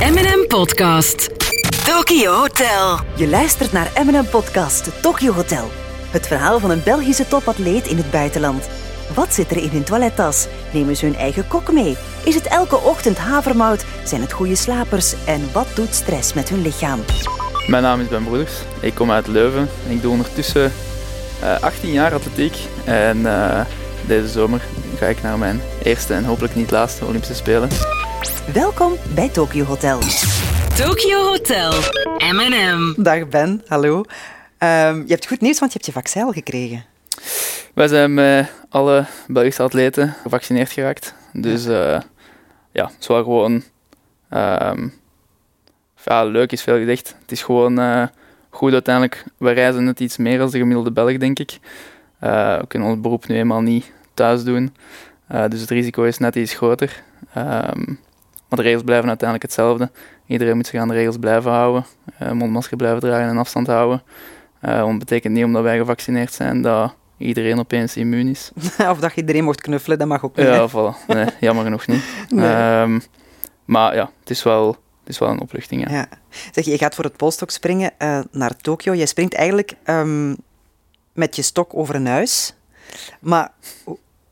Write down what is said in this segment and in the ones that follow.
M&M Podcast. Tokyo Hotel. Je luistert naar M&M Podcast Tokyo Hotel. Het verhaal van een Belgische topatleet in het buitenland. Wat zit er in hun toilettas? Nemen ze hun eigen kok mee? Is het elke ochtend havermout? Zijn het goede slapers? En wat doet stress met hun lichaam? Mijn naam is Ben Broeders. Ik kom uit Leuven. Ik doe ondertussen eh, 18 jaar atletiek. En eh, deze zomer ga ik naar mijn eerste en hopelijk niet laatste Olympische Spelen. Welkom bij Tokyo Hotel. Tokyo Hotel. M&M. Dag Ben, hallo. Ehm, je hebt goed nieuws, want je hebt je vaccin al gekregen. Wij zijn met alle Belgische atleten gevaccineerd geraakt. Dus eh, ja, het is wel gewoon... ehm, ja, leuk is veel gezegd. Het is gewoon eh, goed uiteindelijk. We reizen net iets meer als de gemiddelde Belg, denk ik. Eh, we kunnen ons beroep nu eenmaal niet thuis doen. Eh, dus het risico is net iets groter. Ehm, maar de regels blijven uiteindelijk hetzelfde. Iedereen moet zich aan de regels blijven houden. Eh, mondmasker blijven dragen en afstand houden. Eh, want het betekent niet omdat wij gevaccineerd zijn dat iedereen opeens immuun is. of dat je iedereen mocht knuffelen, dat mag ook niet. Ja, voilà. Nee, jammer genoeg niet. Nee. Ehm, maar ja, het is wel, het is wel een opluchting. Ja. Ja. Zeg, je gaat voor het polstok springen eh, naar Tokio. Jij springt eigenlijk ehm, met je stok over een huis. Maar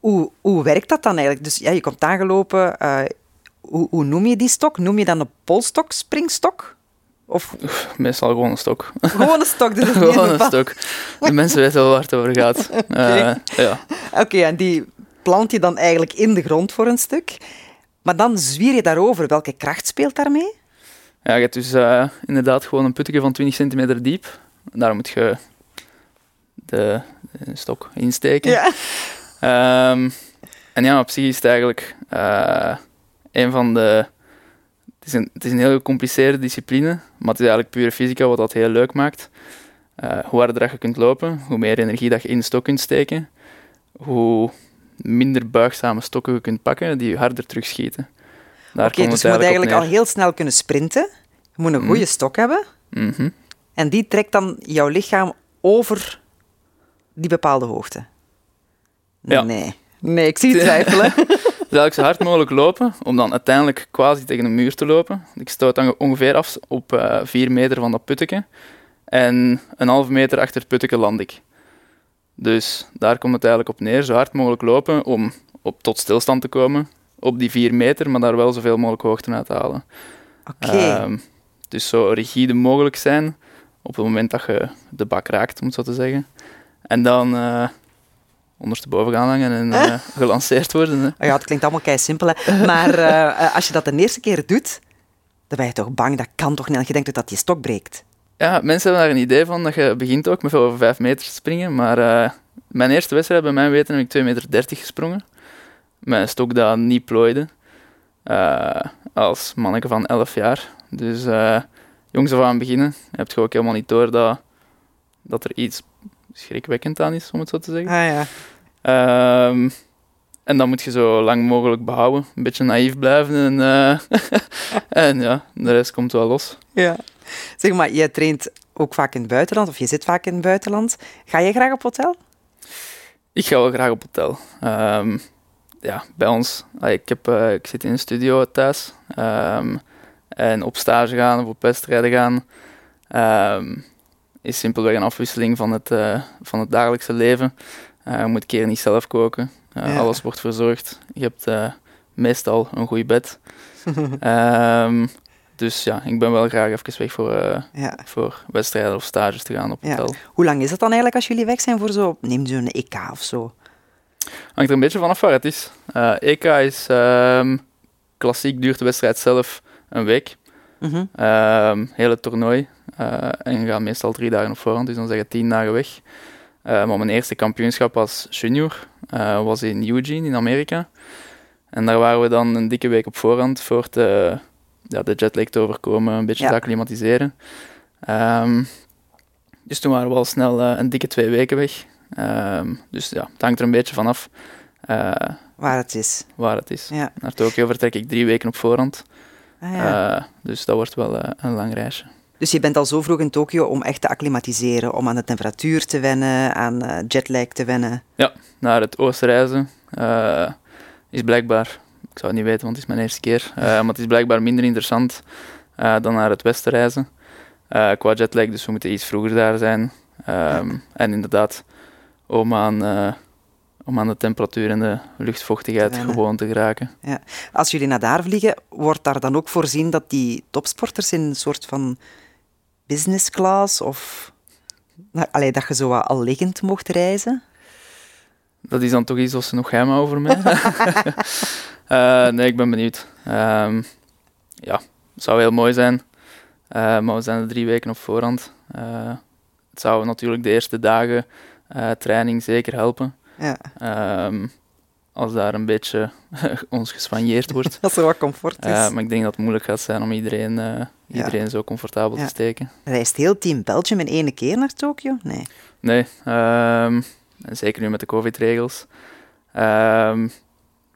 hoe, hoe, werkt dat dan eigenlijk? Dus ja, je komt aangelopen. eh, hoe, hoe noem je die stok? Noem je dan een polstok, springstok? Of Meestal gewoon een stok. gewoon een stok? Dus dat is niet gewoon een stok. De mensen weten wel waar het over gaat. Eh, ja. Oké, en die plant je dan eigenlijk in de grond voor een stuk. Maar dan zwier je daarover. Welke kracht speelt daarmee? ja, je hebt dus eh, inderdaad gewoon een putje van 20 centimeter diep. Daar moet je de, de stok insteken. Ja. Ehm, en ja, op zich is het eigenlijk eh, een van de. Het is, een, het is een heel gecompliceerde discipline, maar het is eigenlijk pure fysica wat dat heel leuk maakt. Eh, hoe harder dat je kunt lopen, hoe meer energie dat je in de stok kunt steken, hoe minder buigzame stokken je kunt pakken die je harder terugschieten. Daar Oké, dus je moet eigenlijk al heel snel kunnen sprinten. Je moet een goede stok hebben. Mhm. En die trekt dan jouw lichaam over die bepaalde hoogte. Ja. Nee. Nee, ik zie het twijfelen. Dus eigenlijk zo hard mogelijk lopen, om dan uiteindelijk quasi tegen een muur te lopen. Ik stoot dan ongeveer af op eh 4 meter van dat putteke. En een halve meter achter het putteke land ik. Dus daar komt het eigenlijk op neer, zo hard mogelijk lopen om op, tot stilstand te komen op die 4 meter, maar daar wel zoveel mogelijk hoogte uit te halen. Oké. Ehm, dus zo rigide mogelijk zijn op het moment dat je de bak raakt, om het zo te zeggen. En dan eh ondersteboven gaan hangen en eh, gelanceerd worden. Hè. Ja, het klinkt allemaal kei simpel, hè. Maar eh, eh, als je dat de eerste keer doet, dan ben je toch bang. Dat kan toch niet? Want Je denkt dat je stok breekt. Ja, mensen hebben daar een idee van dat je begint ook met over 5 meter te springen. Maar mijn eerste wedstrijd, bij mijn weten, heb ik 2,30 meter gesprongen. Met een stok dat niet plooide. Als manneke van 11 jaar. Dus jongs af aan beginnen, heb je ook helemaal niet door dat, dat er iets schrikwekkend aan is, om het zo te zeggen. Ah ja. Ehm, en dan moet je zo lang mogelijk behouden. Een beetje naïef blijven. En, eh, en ja, de rest komt wel los. ja. Zeg maar, jij traint ook vaak in het buitenland, of je zit vaak in het buitenland. Ga je graag op hotel? Ik ga wel graag op hotel. Ehm, ja, bij ons. ah, Ik, heb, eh, ik zit in een studio thuis. Ehm, en op stage gaan of op wedstrijden gaan is simpelweg een afwisseling van het, eh, van het dagelijkse leven. Eh, je moet een keer niet zelf koken. Eh, Ja. Alles wordt verzorgd. Je hebt meestal een goed bed. Ehm, dus ja, ik ben wel graag even weg voor, Ja. voor wedstrijden of stages te gaan op Ja. hotel. Hoe lang is het dan eigenlijk als jullie weg zijn voor zo... Neem zo'n EK of zo. Hangt er een beetje vanaf waar het is. EK is ehm, klassiek, duurt de wedstrijd zelf een week. Ehm hele toernooi. Eh, en je gaat meestal drie dagen op voorhand, dus dan zeg je tien dagen weg. Eh, maar mijn eerste kampioenschap als junior eh, was in Eugene in Amerika. En daar waren we dan een dikke week op voorhand voor te, ja, de jetlag te overkomen, een beetje Ja. te acclimatiseren. Ehm, dus toen waren we al snel eh, een dikke twee weken weg. Ehm, dus ja, het hangt er een beetje vanaf eh Waar het is. waar het is. Ja. Naar Tokio vertrek ik drie weken op voorhand. Ah, ja. Eh, dus dat wordt wel eh, een lang reisje. Dus je bent al zo vroeg in Tokio om echt te acclimatiseren, om aan de temperatuur te wennen, aan eh, jetlag te wennen. Ja, naar het oosten reizen eh, is blijkbaar Ik zou het niet weten, want het is mijn eerste keer. Eh, maar het is blijkbaar minder interessant eh, dan naar het westen reizen. Eh, qua jetlag, dus we moeten iets vroeger daar zijn. Ehm, En inderdaad, om aan, eh, om aan de temperatuur en de luchtvochtigheid gewoon te geraken. Ja. Als jullie naar daar vliegen, wordt daar dan ook voorzien dat die topsporters in een soort van business class of... Nou, allee, dat je zo wat al liggend mocht reizen? Dat is dan toch iets als ze nog geheim voor mij. Eh, nee, ik ben benieuwd. Ehm, ja, het zou heel mooi zijn. Eh, maar we zijn er drie weken op voorhand. Eh, het zou natuurlijk de eerste dagen training zeker helpen. Ja, Ehm, als daar een beetje ons gespanjeerd wordt. als er wat comfort is. Eh, maar ik denk dat het moeilijk gaat zijn om iedereen, eh, iedereen zo comfortabel Ja. te steken. Reist heel team Belgium in één keer naar Tokio? Nee. Nee, en zeker nu met de COVID-regels. Ehm,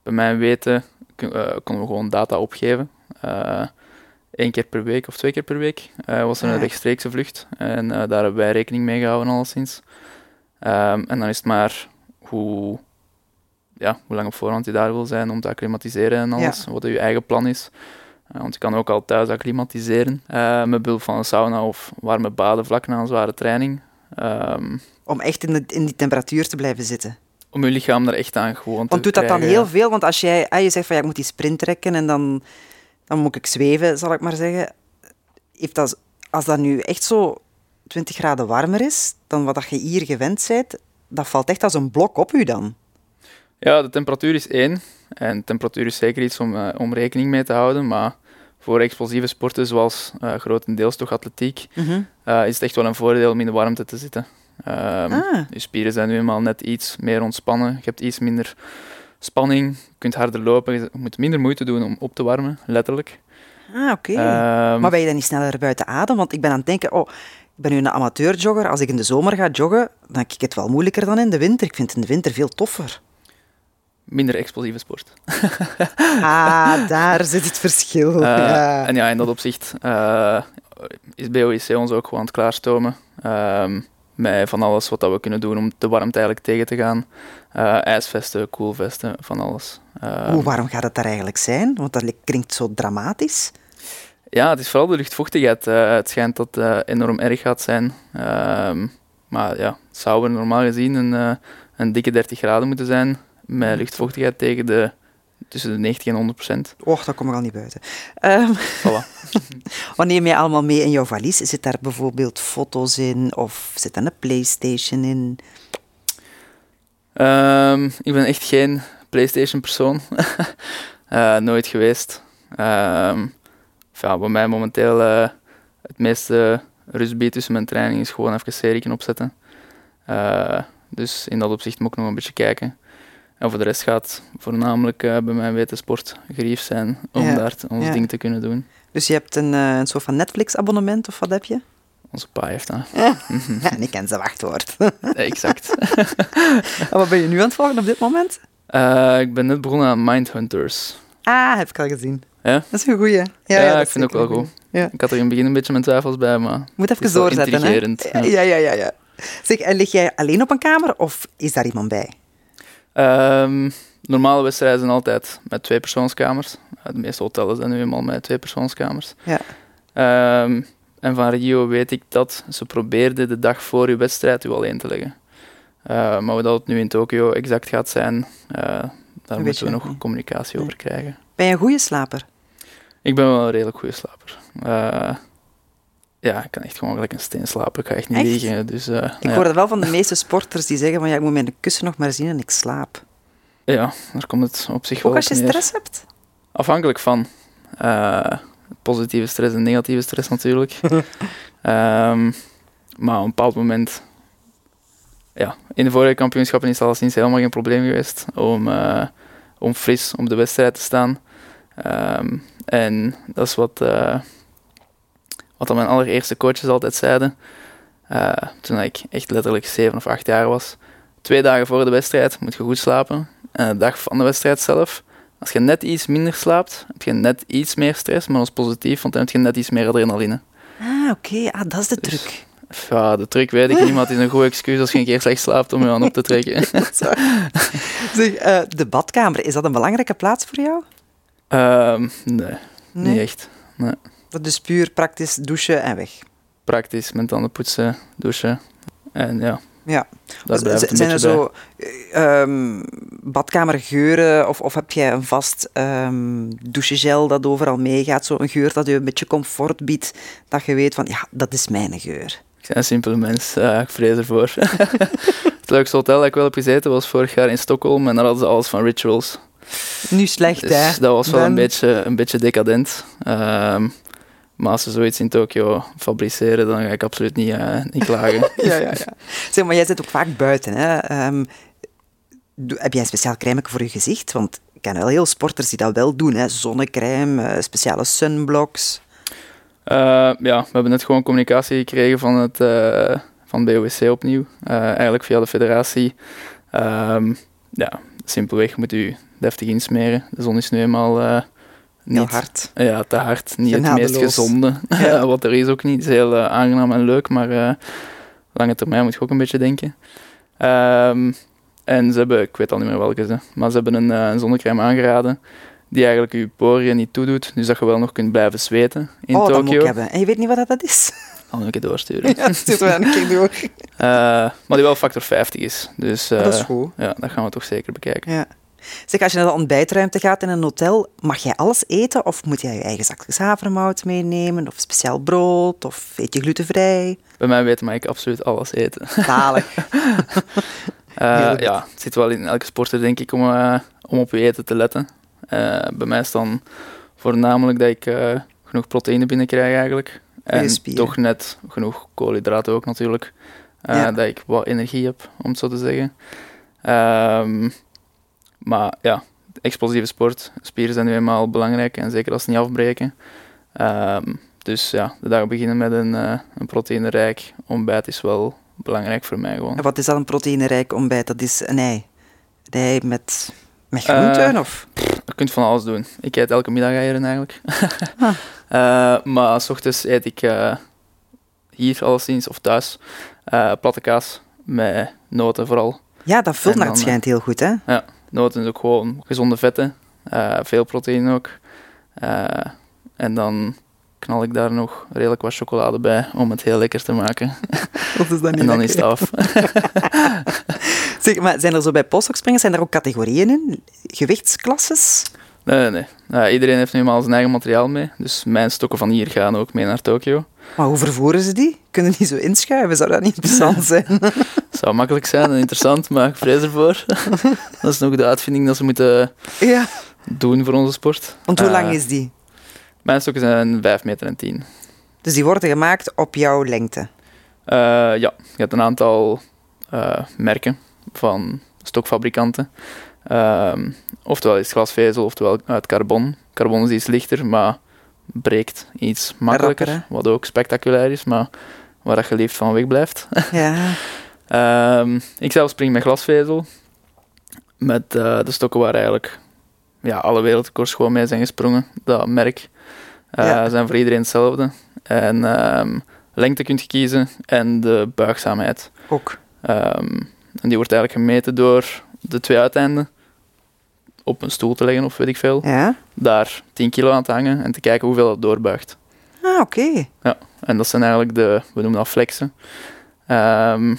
bij mijn weten eh, konden we gewoon data opgeven. Eén keer per week of twee keer per week was er een Ah. rechtstreekse vlucht. En daar hebben wij rekening mee gehouden, alleszins. Ehm, en dan is het maar hoe, ja, hoe lang op voorhand je daar wil zijn om te acclimatiseren en alles. Wat je eigen plan is. Eh, want je kan ook al thuis acclimatiseren eh, met behulp van een sauna of warme baden vlak na een zware training. Ehm, Om echt in, de, in die temperatuur te blijven zitten. om je lichaam er echt aan gewoon te Want doet dat dan heel veel? Want als jij ah, je zegt van ja, ik moet die sprint trekken en dan, dan moet ik zweven, zal ik maar zeggen. Heeft dat, als dat nu echt zo 20 graden warmer is dan wat dat je hier gewend bent, dat valt echt als een blok op u dan. Ja, de temperatuur is één. En temperatuur is zeker iets om, eh, om rekening mee te houden. Maar voor explosieve sporten, zoals eh, grotendeels toch atletiek, eh, is het echt wel een voordeel om in de warmte te zitten. Ehm, Ah. Je spieren zijn nu eenmaal net iets meer ontspannen. Je hebt iets minder spanning. Je kunt harder lopen. Je moet minder moeite doen om op te warmen, letterlijk. Ah, oké. Ehm, Maar ben je dan niet sneller buiten adem? Want ik ben aan het denken, oh, ik ben nu een amateurjogger. Als ik in de zomer ga joggen, dan heb ik het wel moeilijker dan in de winter. Ik vind het in de winter veel toffer. minder explosieve sport. Ah, daar zit het verschil. Eh, ja. En ja, in dat opzicht eh, is BOIC ons ook gewoon aan het klaarstomen. Ehm, met van alles wat dat we kunnen doen om de warmte eigenlijk tegen te gaan. Eh, ijsvesten, koelvesten, van alles. Ehm, Hoe warm gaat het daar eigenlijk zijn? Want dat klinkt zo dramatisch. Ja, het is vooral de luchtvochtigheid. Eh, het schijnt dat het enorm erg gaat zijn. Ehm, maar ja, het zou er normaal gezien een, eh, een dikke 30 graden moeten zijn. Met luchtvochtigheid tegen de, tussen de 90 en 100 procent. Och, daar kom ik al niet buiten. Voilà. wat neem je allemaal mee in jouw valies? Zit daar bijvoorbeeld foto's in? Of zit er een Playstation in? Ehm, ik ben echt geen PlayStation-persoon. Eh, nooit geweest. Ehm, of ja, wat mij momenteel eh, het meeste rust biedt tussen mijn training is gewoon even serieken opzetten. Eh, dus in dat opzicht moet ik nog een beetje kijken. En voor de rest gaat voornamelijk eh, bij mijn weten sport gerief zijn om Ja, daar ons ja. ding te kunnen doen. Dus je hebt een, een soort van Netflix-abonnement, of wat heb je? Onze pa heeft dat. Ja, en ik ken zijn wachtwoord. exact. en wat ben je nu aan het volgen op dit moment? Ik ben net begonnen aan Mindhunters. Ah, heb ik al gezien. Ja? Dat is een goeie. Ja, ik vind het ook wel goed. Ja. Ik had er in het begin een beetje mijn twijfels bij, maar Moet even doorzetten, hè? ja. Ja, ja, ja, ja. Zeg, en lig jij alleen op een kamer of is daar iemand bij? Ehm, normale wedstrijden zijn altijd met twee persoonskamers. Eh, De meeste hotels zijn nu eenmaal met twee persoonskamers. Ja. Ehm, en van Rio weet ik dat ze probeerden de dag voor je wedstrijd u alleen te leggen. Eh, maar hoe dat het nu in Tokio exact gaat zijn, eh, daar moeten we nog nog niet. communicatie Nee. over krijgen. Ben je een goede slaper? Ik ben wel een redelijk goede slaper. Eh, ja, ik kan echt gewoon gelijk een steen slapen. Ik ga echt niet Echt? liegen. Dus, eh, Ik ja. hoor dat wel van de meeste sporters die zeggen van ja, ik moet mijn kussen nog maar zien en ik slaap. ja, daar komt het op zich wel Ook als je neer. stress hebt? Afhankelijk van. eh, positieve stress en negatieve stress natuurlijk. Ehm, maar op een bepaald moment... Ja, in de vorige kampioenschappen is het helemaal geen probleem geweest om, om fris op de wedstrijd te staan. Ehm, en dat is wat, eh, wat mijn allereerste coaches altijd zeiden. eh, toen ik echt letterlijk 7 of 8 jaar was. Twee dagen voor de wedstrijd moet je goed slapen. En de dag van de wedstrijd zelf als je net iets minder slaapt, heb je net iets meer stress, maar is positief, want dan heb je net iets meer adrenaline. Ah, oké. Ah, dat is de Dus- truc. Ja, de truc weet ik niet, maar het is een goed excuus als je een keer slecht slaapt om je aan op te trekken. zeg, eh, de badkamer, is dat een belangrijke plaats voor jou? Ehm, nee, Nee? niet echt. Dat is puur praktisch douchen en weg. Praktisch, met tanden poetsen, douchen. En ja, Ja. daar blijft het zijn er zo eh, ehm, badkamergeuren of, of heb jij een vast ehm douchegel dat overal meegaat? Zo'n geur dat je een beetje comfort biedt, dat je weet van ja, dat is mijn geur. Ik ben een simpele mens, eh, ik vrees ervoor. het leukste hotel dat ik wel heb gezeten was vorig jaar in Stockholm en daar hadden ze alles van rituals. Nu slecht, Dus hè? dat was wel een beetje, een beetje decadent. Ehm, maar als ze zoiets in Tokio fabriceren, dan ga ik absoluut niet, eh, niet klagen. Ja, ja, ja. Zeg, maar jij zit ook vaak buiten, hè? Ehm, heb jij een speciaal crème voor je gezicht? Want ik ken wel heel sporters die dat wel doen, hè? Zonnecrème, eh, speciale sunblocks. Eh, ja, we hebben net gewoon communicatie gekregen van het uh, van BOWC opnieuw. Uh, eigenlijk via de federatie. Um, ja, simpelweg moet u deftig insmeren. De zon is nu eenmaal uh, niet heel hard. Ja, te hard. Niet Genadeloos. het meest gezonde. Ja. Wat er is ook niet. Het is heel uh, aangenaam en leuk, maar uh, lange termijn moet je ook een beetje denken. Um, en ze hebben, ik weet al niet meer welke ze, maar ze hebben een, een zonnecrème aangeraden die eigenlijk je poriën niet toedoet, dus dat je wel nog kunt blijven zweten in oh, Tokio. dat moet ik hebben. En je weet niet wat dat is? Al een keer doorsturen. ja, stuur wel een keer door. Uh, maar die wel factor 50 is. Dus dat is goed. Ja, dat gaan we toch zeker bekijken. Ja. Zeg, als je naar de ontbijtruimte gaat in een hotel, mag jij alles eten of moet jij je eigen zakjes havermout meenemen of speciaal brood of eet je glutenvrij? Bij mij weten mag ik absoluut alles eten. Zalig. uh, ja, het zit wel in elke sporter denk ik om, uh, om op je eten te letten. Uh, bij mij is dan voornamelijk dat ik genoeg proteïne binnenkrijg eigenlijk. En toch net genoeg koolhydraten ook natuurlijk. Uh, ja. Dat ik wat energie heb, om het zo te zeggen. Um, maar ja, explosieve sport. Spieren zijn nu eenmaal belangrijk en zeker als ze niet afbreken. Um, dus ja, de dag beginnen met een, uh, een proteïnerijk ontbijt is wel belangrijk voor mij gewoon. En wat is dat een proteïnerijk ontbijt? Dat is een ei. Een ei met, met groenten uh, of? Kunt van alles doen. Ik eet elke middag eieren eigenlijk. ah. uh, maar s ochtends eet ik uh, hier alleszins of thuis uh, platte kaas met noten vooral. Ja, dat vult naar het schijnt heel goed, hè? Ja, noten is ook gewoon gezonde vetten. Veel proteïne ook. En dan knal ik daar nog redelijk wat chocolade bij om het heel lekker te maken. Dat is dan niet en dan lekker. is het af. Maar zijn er zo bij postdoc-springen, zijn er ook categorieën in? Gewichtsklasses? Nee, nee, nee. Iedereen heeft nu eenmaal zijn eigen materiaal mee. Dus mijn stokken van hier gaan ook mee naar Tokio. Maar hoe vervoeren ze die? Kunnen die zo inschuiven? Zou dat niet interessant zijn? zou makkelijk zijn en interessant, maar ik vrees ervoor. dat is nog de uitvinding dat ze moeten ja. doen voor onze sport. Want hoe uh, lang is die? Mijn stokken zijn 5 meter en 10. Dus die worden gemaakt op jouw lengte? Uh, ja, je hebt een aantal uh, merken van stokfabrikanten. Um, oftewel is glasvezel, oftewel uit carbon. Carbon is iets lichter, maar breekt iets makkelijker. Rapper, wat ook spectaculair is, maar waar dat je liefst van weg blijft. Ja. um, ik zelf spring met glasvezel. Met uh, de stokken waar eigenlijk ja, alle wereldrecords gewoon mee zijn gesprongen. Dat merk. Uh, ja. zijn voor iedereen hetzelfde. En um, lengte kunt je kiezen en de buigzaamheid. Ook. Um, en die wordt eigenlijk gemeten door de twee uiteinden op een stoel te leggen of weet ik veel. Ja. Daar 10 kilo aan te hangen en te kijken hoeveel het doorbuigt. Ah, oké. Okay. Ja, en dat zijn eigenlijk de, we noemen dat flexen. Um,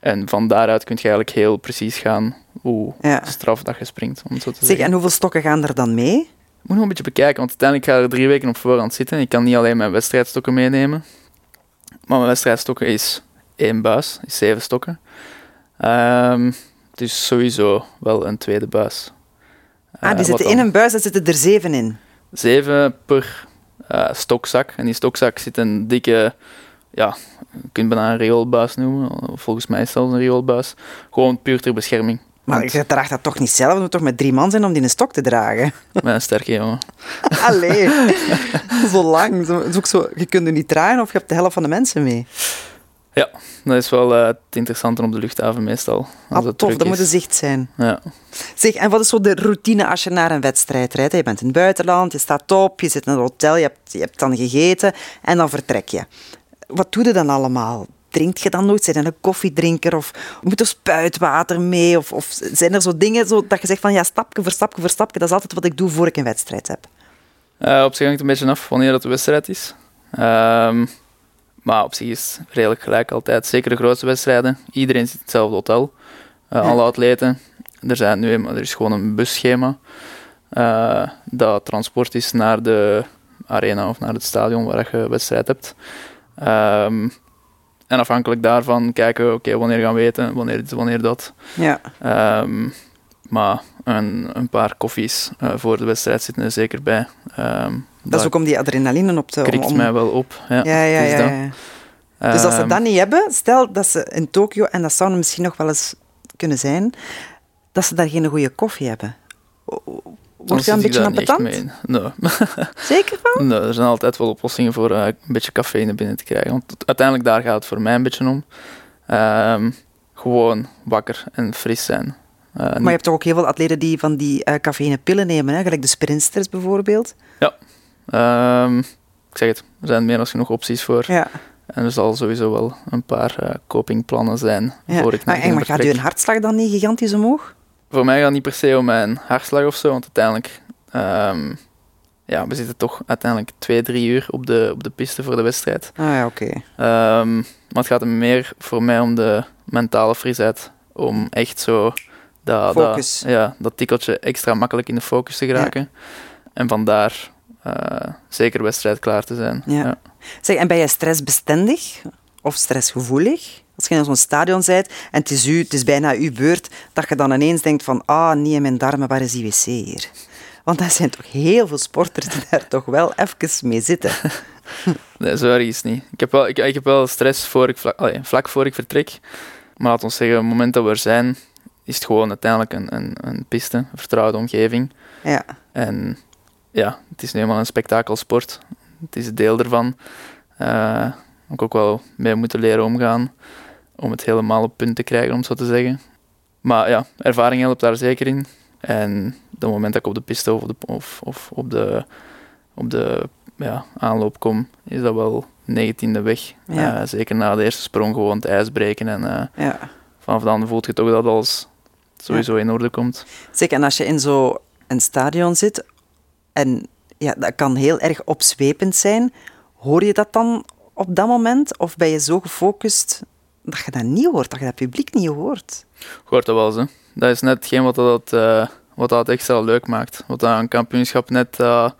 en van daaruit kun je eigenlijk heel precies gaan hoe ja. straf dat je springt. Om het zo te zeg, zeggen. en hoeveel stokken gaan er dan mee? Ik moet nog een beetje bekijken, want uiteindelijk ga ik er drie weken op voorhand zitten. Ik kan niet alleen mijn wedstrijdstokken meenemen. Maar mijn wedstrijdstokken is één buis, is zeven stokken. Um, dus sowieso wel een tweede buis. Ah, die uh, zitten in een buis, daar zitten er zeven in? Zeven per uh, stokzak. En die stokzak zit een dikke, ja, je kunt bijna een rioolbuis noemen. Volgens mij is het zelfs een rioolbuis. Gewoon puur ter bescherming. Maar Want... je draagt dat toch niet zelf? Je moet toch met drie man zijn om die een stok te dragen? Met een sterke jongen. Allee, zo lang. Zo, is zo, je kunt er niet draaien of je hebt de helft van de mensen mee. Ja, dat is wel uh, het interessante op de luchthaven meestal. Als ah, tof, dat moet een zicht zijn. Ja. Zeg, en wat is zo de routine als je naar een wedstrijd rijdt? Je bent in het buitenland, je staat op, je zit in een hotel, je hebt, je hebt dan gegeten en dan vertrek je. Wat doe je dan allemaal? drinkt je dan nooit? Zijn je een koffiedrinker of moet er spuitwater mee? Of, of zijn er zo dingen zo, dat je zegt van ja, stapje voor stapje voor stapje, dat is altijd wat ik doe voor ik een wedstrijd heb. Eh, op zich hangt het een beetje af wanneer dat de wedstrijd is. Ehm, maar op zich is het redelijk gelijk altijd. Zeker de grootste wedstrijden. Iedereen zit in hetzelfde hotel. Ja. Alle atleten. Er, zijn nu, eenmaal- er is gewoon een busschema. eh, dat transport is naar de arena of naar het stadion waar je wedstrijd hebt. Ehm, en afhankelijk daarvan kijken we, oké, wanneer gaan we eten, wanneer dit, wanneer dat. Ja, Ehm, maar een, een paar koffies eh, voor de wedstrijd zitten er zeker bij. Ehm, dat is ook om die adrenaline op te... krikt om- mij wel op. Ja, Ja, ja, is ja. dat. ja. Dus als ze Ehm, dat niet hebben, stel dat ze in Tokio, en dat zou misschien nog wel eens kunnen zijn, dat ze daar geen goede koffie hebben. O- o- dan Word je een beetje ambetant? Nee. Zeker van? nee, er zijn altijd wel oplossingen voor eh, een beetje cafeïne binnen te krijgen. Want uiteindelijk daar gaat het voor mij een beetje om. Ehm, gewoon wakker en fris zijn. Eh, Maar je hebt toch ook heel veel atleten die van die eh cafeïnepillen nemen, hè? gelijk de sprinters bijvoorbeeld. Ehm, ik zeg het, er zijn meer dan genoeg opties voor. Ja. En er zal sowieso wel een paar eh, copingplannen zijn ja. voor ik naar maar, maar gaat je hartslag dan niet gigantisch omhoog? Voor mij gaat het niet per se om mijn hartslag of zo, want uiteindelijk, ehm, ja, we zitten toch uiteindelijk twee, drie uur op de, op de piste voor de wedstrijd. Ah ja, oké. Ehm, maar het gaat er meer voor mij om de mentale frisheid, om echt zo dat, Focus. dat, ja, dat tikkeltje extra makkelijk in de focus te geraken. En vandaar eh, zeker wedstrijd klaar te zijn. Ja. Zeg, en ben je stressbestendig of stressgevoelig? Als je in zo'n stadion bent en het is, u, het is bijna uw beurt, dat je dan ineens denkt van ah, niet in mijn darmen, waar is die wc hier? Want dat zijn toch heel veel sporters die daar toch wel even mee zitten. Nee, zo erg is niet. Ik heb wel, ik, ik heb wel stress voor ik vlak, allee, vlak voor ik vertrek. Maar laat ons zeggen, op het moment dat we er zijn, is het gewoon uiteindelijk een, een, een piste, een vertrouwde omgeving. Ja, En ja, het is nu eenmaal een spektakelsport. Het is een deel ervan. Eh ik ook wel mee moeten leren omgaan om het helemaal op punt te krijgen, om het zo te zeggen. Maar ja, ervaring helpt daar zeker in. En op het moment dat ik op de piste of, op de, of, of op de, op de ja, aanloop kom, is dat wel negentiende weg. Ja. Eh, zeker na de eerste sprong gewoon het ijs breken. En eh, ja. vanaf dan voelt je toch dat alles sowieso in orde komt. Zeg, en als je in zo'n stadion zit, en ja, dat kan heel erg opzwepend zijn, hoor je dat dan op dat moment? Of ben je zo gefocust dat je dat niet hoort, dat je dat publiek niet hoort? Ik hoor dat wel eens. Dat is net hetgeen wat dat, eh, wat dat extra leuk maakt. Wat dat een kampioenschap net dat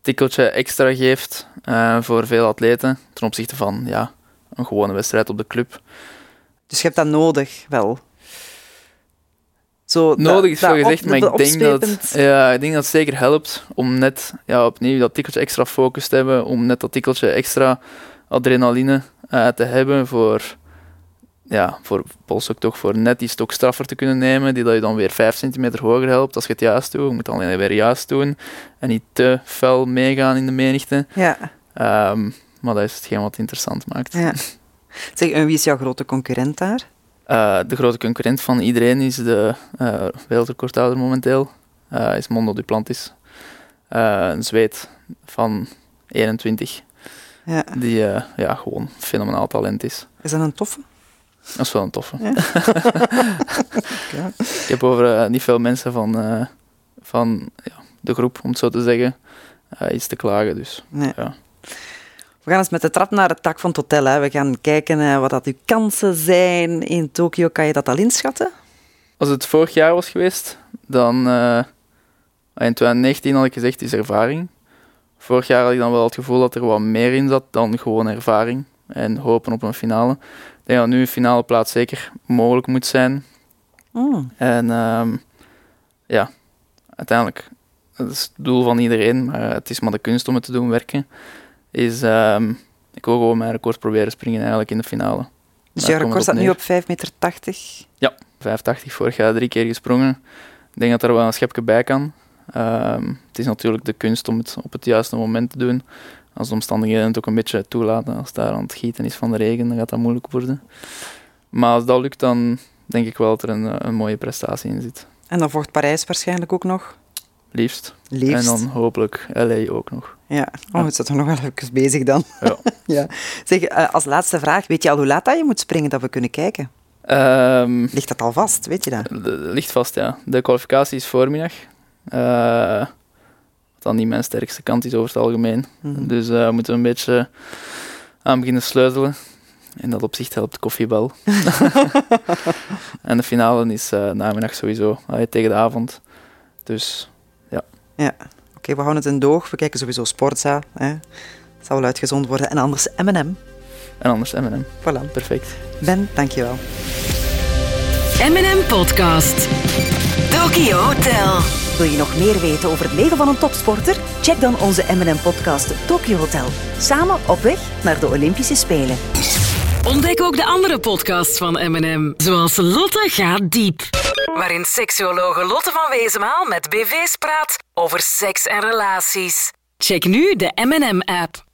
tikkeltje extra geeft eh, voor veel atleten ten opzichte van ja, een gewone wedstrijd op de club. Dus je hebt dat nodig, wel. Zo, Nodig is veel gezegd, maar ik denk, dat, ja, ik denk dat het zeker helpt om net ja, opnieuw dat tikkeltje extra focus te hebben, om net dat tikkeltje extra adrenaline eh, te hebben voor, ja, voor Pols ook toch voor net die stok straffer te kunnen nemen, die dat je dan weer 5 centimeter hoger helpt als je het juist doet. Je moet alleen weer juist doen en niet te fel meegaan in de menigte. Ja, Ehm, maar dat is hetgeen wat het interessant maakt. ja. Zeg, en wie is jouw grote concurrent daar? Eh, de grote concurrent van iedereen is de wereldrecordhouder momenteel, eh, is Mondo Duplantis. Een Zweed van 21, Ja. die ja, gewoon fenomenaal talent is. Is dat een toffe? Dat is wel een toffe. Ja. Ik heb over niet veel mensen van, van ja, de groep, om het zo te zeggen, iets te klagen. Dus Nee. ja. We gaan eens met de trap naar het dak van het hotel. Hè. We gaan kijken eh, wat dat uw kansen zijn in Tokio. Kan je dat al inschatten? Als het vorig jaar was geweest, dan eh, in 2019 had ik gezegd, is ervaring. Vorig jaar had ik dan wel het gevoel dat er wat meer in zat dan gewoon ervaring en hopen op een finale. Ik denk dat nu een finale plaats zeker mogelijk moet zijn. Hmm. En ehm, ja, uiteindelijk, dat is het doel van iedereen, maar het is maar de kunst om het te doen werken. Is, ehm, ik wil gewoon mijn record proberen springen eigenlijk in de finale. Dus jouw record staat nu op 5,80 meter. 85 vorig jaar drie keer gesprongen. Ik denk dat er wel een schepje bij kan. Ehm, het is natuurlijk de kunst om het op het juiste moment te doen. Als de omstandigheden het ook een beetje toelaten, als het daar aan het gieten is van de regen, dan gaat dat moeilijk worden. Maar als dat lukt, dan denk ik wel dat er een, een mooie prestatie in zit. En dan volgt Parijs waarschijnlijk ook nog. Liefst. Liefst. En dan hopelijk LA ook nog. Ja, oh, het zit er nog wel even bezig dan. Ja. ja. Zeg, eh, als laatste vraag, weet je al hoe laat dat je moet springen dat we kunnen kijken? Ehm, Ligt dat al vast, weet je dat? ligt vast, ja. De kwalificatie is voormiddag. Eh, wat dan niet mijn sterkste kant is over het algemeen. Mhm. Dus eh, we moeten een beetje aan beginnen sleutelen. In dat opzicht helpt de koffiebel. en de finale is eh namiddag sowieso, allee, tegen de avond. Dus Ja. Oké, we houden het in doog. We kijken sowieso Sportza. Hè. Het zal wel uitgezonden worden. En anders M&M. En anders M&M. Voilà. Perfect. Ben, dankjewel. M&M Podcast. Tokyo Hotel. Wil je nog meer weten over het leven van een topsporter? Check dan onze M&M-podcast Tokyo Hotel. Samen op weg naar de Olympische Spelen. Ontdek ook de andere podcasts van M&M, zoals Lotte gaat diep. Waarin seksuologe Lotte van Wezenmaal met BV's praat over seks en relaties. Check nu de M&M-app.